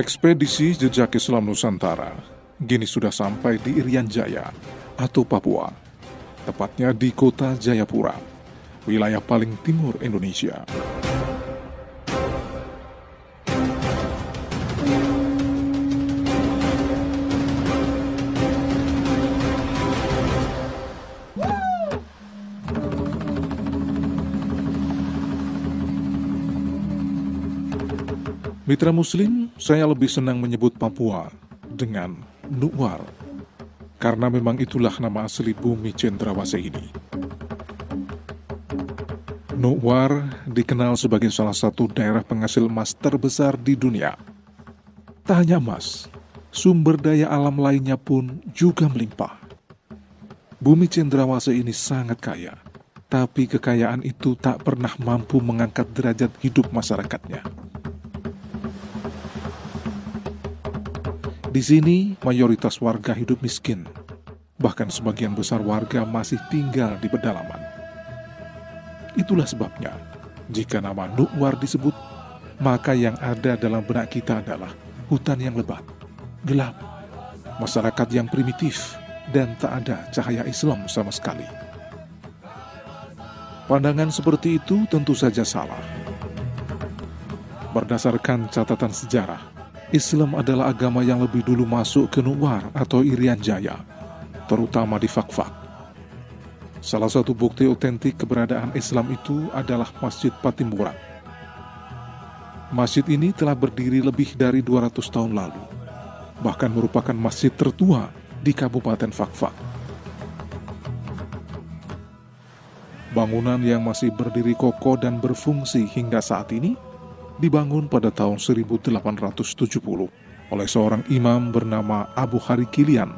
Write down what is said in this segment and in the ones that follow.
Ekspedisi Jejak Islam Nusantara kini sudah sampai di Irian Jaya atau Papua, tepatnya di kota Jayapura, wilayah paling timur Indonesia. Mitra Muslim, saya lebih senang menyebut Papua dengan Nuwar, karena memang itulah nama asli bumi cendrawasih ini. Nuwar dikenal sebagai salah satu daerah penghasil emas terbesar di dunia. Tak hanya emas, sumber daya alam lainnya pun juga melimpah. Bumi cendrawasih ini sangat kaya, tapi kekayaan itu tak pernah mampu mengangkat derajat hidup masyarakatnya. Di sini, mayoritas warga hidup miskin. Bahkan sebagian besar warga masih tinggal di pedalaman. Itulah sebabnya, jika nama Nukwar disebut, maka yang ada dalam benak kita adalah hutan yang lebat, gelap, masyarakat yang primitif, dan tak ada cahaya Islam sama sekali. Pandangan seperti itu tentu saja salah. Berdasarkan catatan sejarah, Islam adalah agama yang lebih dulu masuk ke Nuwar atau Irian Jaya, terutama di Fakfak. Salah satu bukti otentik keberadaan Islam itu adalah Masjid Patimura. Masjid ini telah berdiri lebih dari 200 tahun lalu, bahkan merupakan masjid tertua di Kabupaten Fakfak. Bangunan yang masih berdiri kokoh dan berfungsi hingga saat ini dibangun pada tahun 1870 oleh seorang imam bernama Abu Hari Kilian.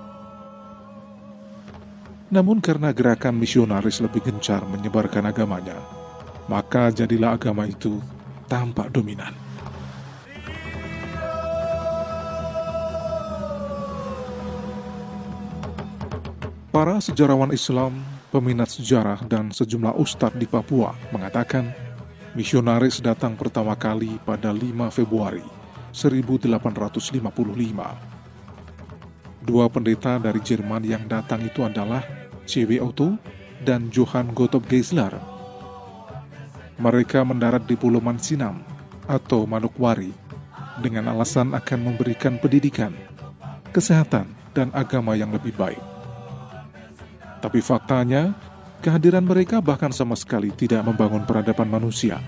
Namun karena gerakan misionaris lebih gencar menyebarkan agamanya, maka jadilah agama itu tampak dominan. Para sejarawan Islam, peminat sejarah, dan sejumlah ustadz di Papua mengatakan Misionaris datang pertama kali pada 5 Februari 1855. Dua pendeta dari Jerman yang datang itu adalah C.W. Otto dan Johann Gottlob Geisler. Mereka mendarat di Pulau Mansinam atau Manukwari dengan alasan akan memberikan pendidikan, kesehatan, dan agama yang lebih baik. Tapi faktanya, Kehadiran mereka bahkan sama sekali tidak membangun peradaban manusia.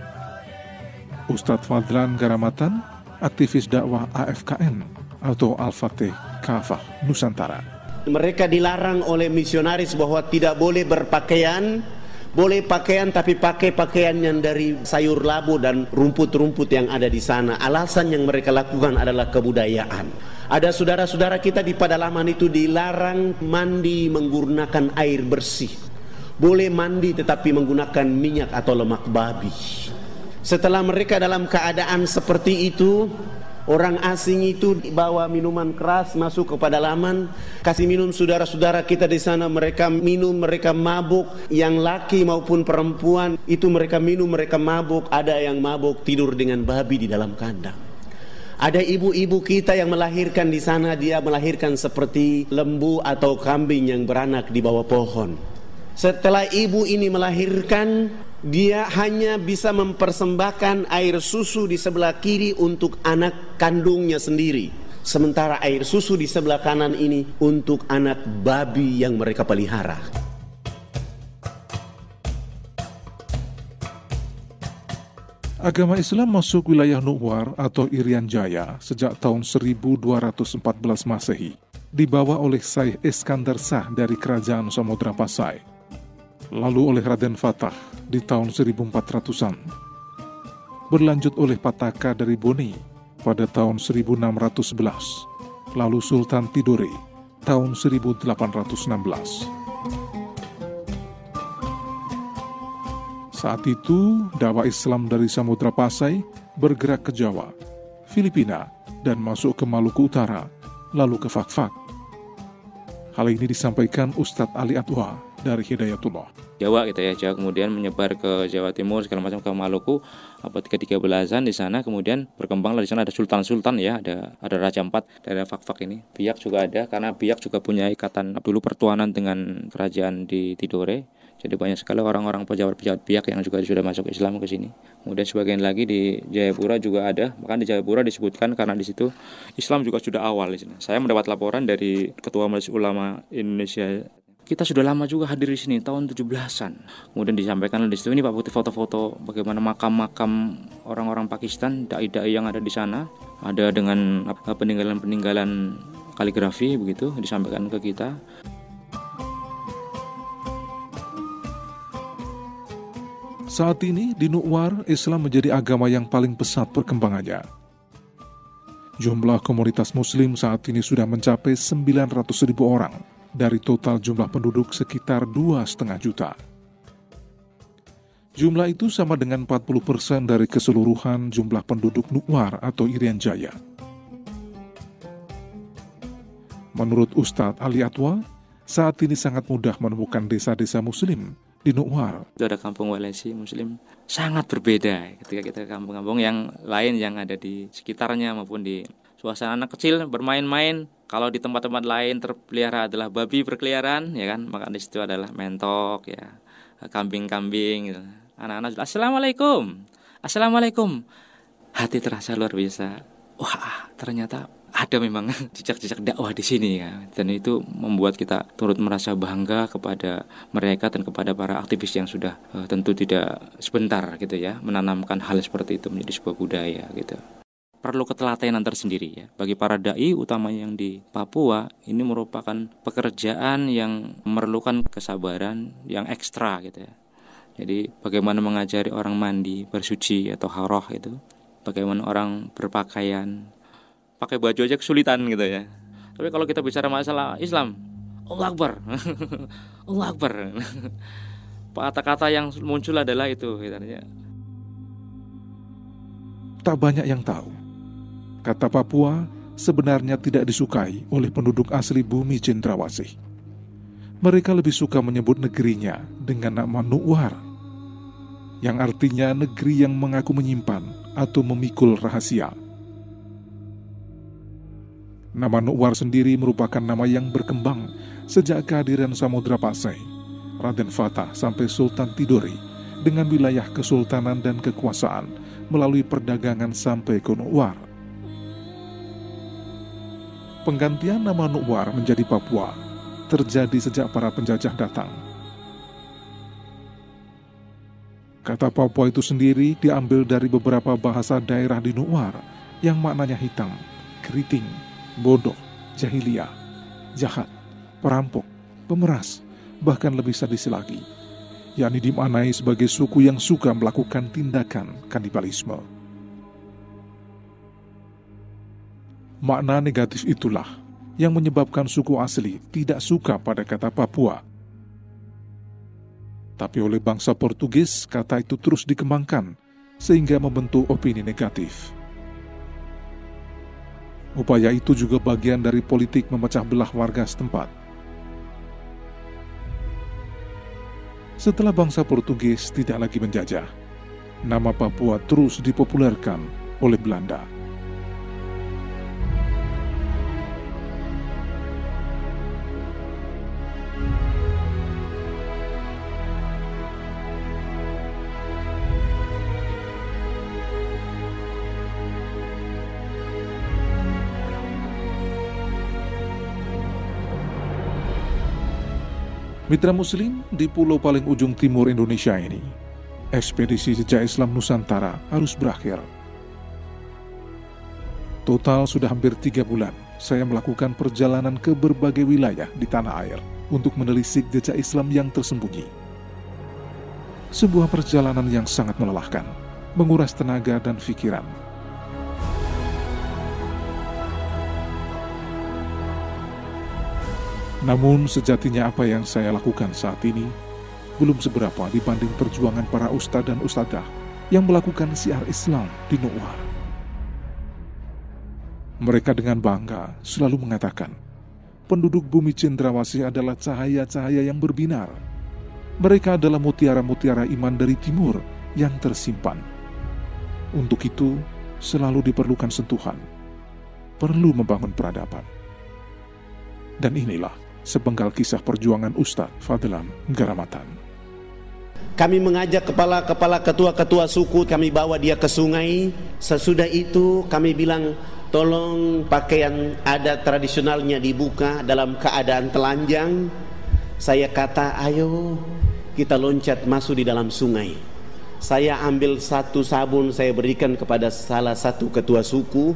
Ustadz Fadlan Garamatan, aktivis dakwah AFKN atau Al-Fatih Kafah Nusantara. Mereka dilarang oleh misionaris bahwa tidak boleh berpakaian, boleh pakaian tapi pakai pakaian yang dari sayur labu dan rumput-rumput yang ada di sana. Alasan yang mereka lakukan adalah kebudayaan. Ada saudara-saudara kita di pedalaman itu dilarang mandi menggunakan air bersih boleh mandi tetapi menggunakan minyak atau lemak babi. Setelah mereka dalam keadaan seperti itu, orang asing itu bawa minuman keras masuk ke pedalaman, kasih minum saudara-saudara kita di sana, mereka minum, mereka mabuk, yang laki maupun perempuan itu mereka minum, mereka mabuk, ada yang mabuk tidur dengan babi di dalam kandang. Ada ibu-ibu kita yang melahirkan di sana, dia melahirkan seperti lembu atau kambing yang beranak di bawah pohon. Setelah ibu ini melahirkan, dia hanya bisa mempersembahkan air susu di sebelah kiri untuk anak kandungnya sendiri. Sementara air susu di sebelah kanan ini untuk anak babi yang mereka pelihara. Agama Islam masuk wilayah Nuwar atau Irian Jaya sejak tahun 1214 Masehi, dibawa oleh Syekh Iskandar Sah dari Kerajaan Samudra Pasai lalu oleh Raden Fatah di tahun 1400-an. Berlanjut oleh Pataka dari Boni pada tahun 1611, lalu Sultan Tidore tahun 1816. Saat itu, dakwah Islam dari Samudra Pasai bergerak ke Jawa, Filipina, dan masuk ke Maluku Utara, lalu ke Fakfak. Hal ini disampaikan Ustadz Ali Atwa dari Hidayatullah. Jawa gitu ya, Jawa kemudian menyebar ke Jawa Timur segala macam ke Maluku abad ke-13an di sana kemudian berkembang di sana ada sultan-sultan ya, ada ada raja empat dari Fak-Fak ini. Biak juga ada karena Biak juga punya ikatan dulu pertuanan dengan kerajaan di Tidore. Jadi banyak sekali orang-orang pejabat-pejabat biak yang juga sudah masuk Islam ke sini. Kemudian sebagian lagi di Jayapura juga ada. Bahkan di Jayapura disebutkan karena di situ Islam juga sudah awal di sini. Saya mendapat laporan dari Ketua Majelis Ulama Indonesia kita sudah lama juga hadir di sini tahun 17-an. Kemudian disampaikan di situ ini Pak Putih foto-foto bagaimana makam-makam orang-orang Pakistan, dai-dai yang ada di sana, ada dengan peninggalan-peninggalan kaligrafi begitu disampaikan ke kita. Saat ini di Nukwar, Islam menjadi agama yang paling pesat perkembangannya. Jumlah komunitas muslim saat ini sudah mencapai 900 ribu orang dari total jumlah penduduk sekitar 2,5 juta. Jumlah itu sama dengan 40% dari keseluruhan jumlah penduduk Nukwar atau Irian Jaya. Menurut Ustadz Ali Atwa, saat ini sangat mudah menemukan desa-desa muslim di Nukwar. Itu ada kampung Walesi muslim sangat berbeda ketika kita ke kampung-kampung yang lain yang ada di sekitarnya maupun di suasana anak kecil bermain-main kalau di tempat-tempat lain terpelihara adalah babi berkeliaran, ya kan, maka di situ adalah mentok, ya, kambing-kambing. Gitu. Anak-anak, assalamualaikum, assalamualaikum. Hati terasa luar biasa. Wah, ternyata ada memang jejak-jejak dakwah di sini ya dan itu membuat kita turut merasa bangga kepada mereka dan kepada para aktivis yang sudah uh, tentu tidak sebentar gitu ya menanamkan hal seperti itu menjadi sebuah budaya gitu perlu ketelatenan tersendiri ya. Bagi para dai utamanya yang di Papua ini merupakan pekerjaan yang memerlukan kesabaran yang ekstra gitu ya. Jadi bagaimana mengajari orang mandi, bersuci atau haroh itu, bagaimana orang berpakaian, pakai baju aja kesulitan gitu ya. Tapi kalau kita bicara masalah Islam, Allah Akbar, Allah Akbar. Kata-kata yang muncul adalah itu, gitu. Tak banyak yang tahu Kata Papua sebenarnya tidak disukai oleh penduduk asli bumi Cendrawasih. Mereka lebih suka menyebut negerinya dengan nama Nuwar, yang artinya negeri yang mengaku menyimpan atau memikul rahasia. Nama Nuwar sendiri merupakan nama yang berkembang sejak kehadiran Samudra Pasai, Raden Fatah sampai Sultan Tidore dengan wilayah kesultanan dan kekuasaan melalui perdagangan sampai ke Nuwar. Penggantian nama Nuwar menjadi Papua terjadi sejak para penjajah datang. Kata Papua itu sendiri diambil dari beberapa bahasa daerah di Nuwar yang maknanya hitam, keriting, bodoh, jahiliyah, jahat, perampok, pemeras, bahkan lebih sadis lagi, yakni dimaknai sebagai suku yang suka melakukan tindakan kanibalisme. Makna negatif itulah yang menyebabkan suku asli tidak suka pada kata Papua. Tapi oleh bangsa Portugis, kata itu terus dikembangkan sehingga membentuk opini negatif. Upaya itu juga bagian dari politik memecah belah warga setempat. Setelah bangsa Portugis tidak lagi menjajah, nama Papua terus dipopulerkan oleh Belanda. Mitra Muslim di pulau paling ujung timur Indonesia ini, ekspedisi jejak Islam Nusantara harus berakhir. Total sudah hampir tiga bulan saya melakukan perjalanan ke berbagai wilayah di tanah air untuk menelisik jejak Islam yang tersembunyi. Sebuah perjalanan yang sangat melelahkan, menguras tenaga dan pikiran, Namun sejatinya apa yang saya lakukan saat ini belum seberapa dibanding perjuangan para ustadz dan ustadzah yang melakukan siar Islam di Nuwar. Mereka dengan bangga selalu mengatakan, penduduk bumi Cendrawasih adalah cahaya-cahaya yang berbinar Mereka adalah mutiara-mutiara iman dari timur yang tersimpan. Untuk itu, selalu diperlukan sentuhan. Perlu membangun peradaban. Dan inilah sepenggal kisah perjuangan Ustadz Fadlan Garamatan. Kami mengajak kepala-kepala ketua-ketua suku, kami bawa dia ke sungai. Sesudah itu kami bilang, tolong pakaian adat tradisionalnya dibuka dalam keadaan telanjang. Saya kata, ayo kita loncat masuk di dalam sungai. Saya ambil satu sabun saya berikan kepada salah satu ketua suku.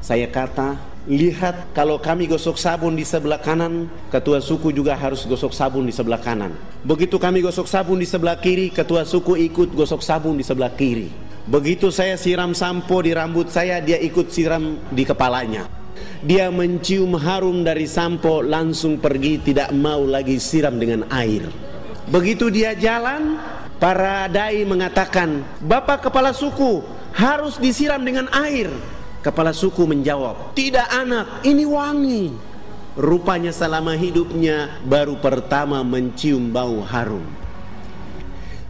Saya kata, lihat kalau kami gosok sabun di sebelah kanan, ketua suku juga harus gosok sabun di sebelah kanan. Begitu kami gosok sabun di sebelah kiri, ketua suku ikut gosok sabun di sebelah kiri. Begitu saya siram sampo di rambut saya, dia ikut siram di kepalanya. Dia mencium harum dari sampo langsung pergi tidak mau lagi siram dengan air. Begitu dia jalan, para dai mengatakan, "Bapak kepala suku harus disiram dengan air." Kepala suku menjawab, "Tidak anak, ini wangi." Rupanya selama hidupnya baru pertama mencium bau harum.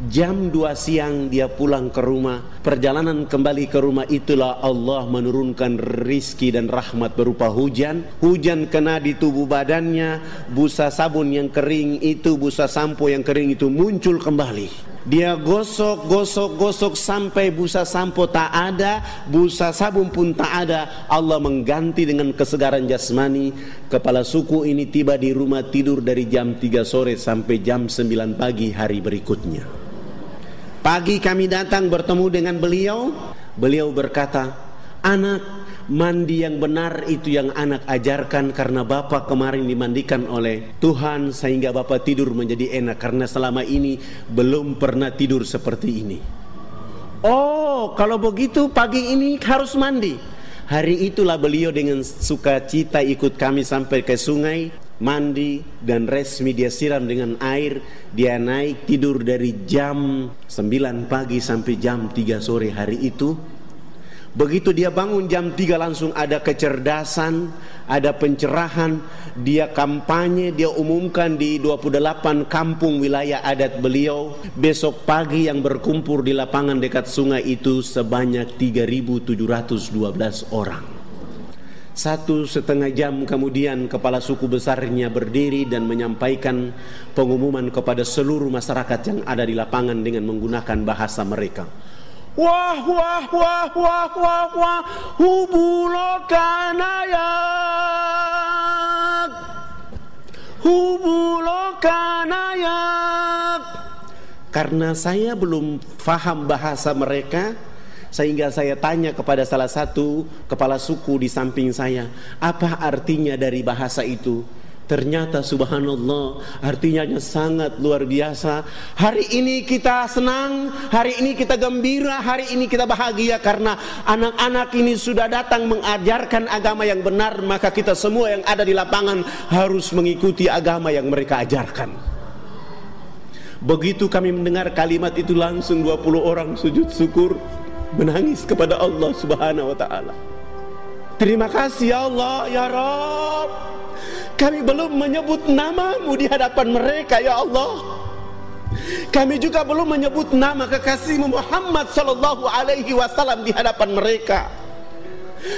Jam 2 siang dia pulang ke rumah Perjalanan kembali ke rumah itulah Allah menurunkan rizki dan rahmat berupa hujan Hujan kena di tubuh badannya Busa sabun yang kering itu, busa sampo yang kering itu muncul kembali Dia gosok, gosok, gosok sampai busa sampo tak ada Busa sabun pun tak ada. Allah mengganti dengan kesegaran jasmani. Kepala suku ini tiba di rumah tidur dari jam 3 sore sampai jam 9 pagi hari berikutnya. Pagi kami datang bertemu dengan beliau. Beliau berkata, anak mandi yang benar itu yang anak ajarkan karena bapak kemarin dimandikan oleh Tuhan sehingga bapak tidur menjadi enak karena selama ini belum pernah tidur seperti ini. Oh, kalau begitu pagi ini harus mandi. Hari itulah beliau dengan sukacita ikut kami sampai ke sungai mandi dan resmi dia siram dengan air dia naik tidur dari jam 9 pagi sampai jam 3 sore hari itu begitu dia bangun jam 3 langsung ada kecerdasan ada pencerahan dia kampanye dia umumkan di 28 kampung wilayah adat beliau besok pagi yang berkumpul di lapangan dekat sungai itu sebanyak 3712 orang satu setengah jam kemudian kepala suku besarnya berdiri dan menyampaikan pengumuman kepada seluruh masyarakat yang ada di lapangan dengan menggunakan bahasa mereka. Wah wah wah wah wah wah. Hubulokanayak hubulokanayak karena saya belum faham bahasa mereka sehingga saya tanya kepada salah satu kepala suku di samping saya, apa artinya dari bahasa itu? Ternyata subhanallah artinya sangat luar biasa. Hari ini kita senang, hari ini kita gembira, hari ini kita bahagia karena anak-anak ini sudah datang mengajarkan agama yang benar, maka kita semua yang ada di lapangan harus mengikuti agama yang mereka ajarkan. Begitu kami mendengar kalimat itu langsung 20 orang sujud syukur menangis kepada Allah Subhanahu wa taala. Terima kasih ya Allah ya Rabb. Kami belum menyebut namamu di hadapan mereka ya Allah. Kami juga belum menyebut nama kekasihmu Muhammad sallallahu alaihi wasallam di hadapan mereka.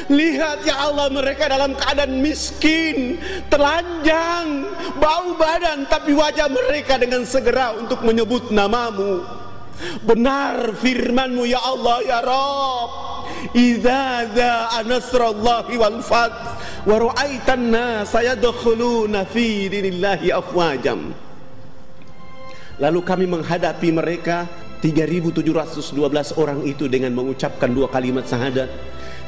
Lihat ya Allah mereka dalam keadaan miskin, telanjang, bau badan tapi wajah mereka dengan segera untuk menyebut namamu. Benar firmanmu ya Allah ya Rabb Idza dza'a nasrallahi wal fath wa ra'aitan nasa yadkhuluna fi dinillahi afwajam. Lalu kami menghadapi mereka 3712 orang itu dengan mengucapkan dua kalimat syahadat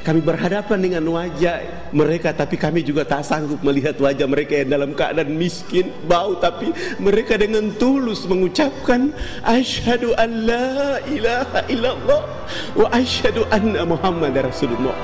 kami berhadapan dengan wajah mereka tapi kami juga tak sanggup melihat wajah mereka yang dalam keadaan miskin bau tapi mereka dengan tulus mengucapkan asyhadu an la ilaha illallah wa asyhadu anna muhammad rasulullah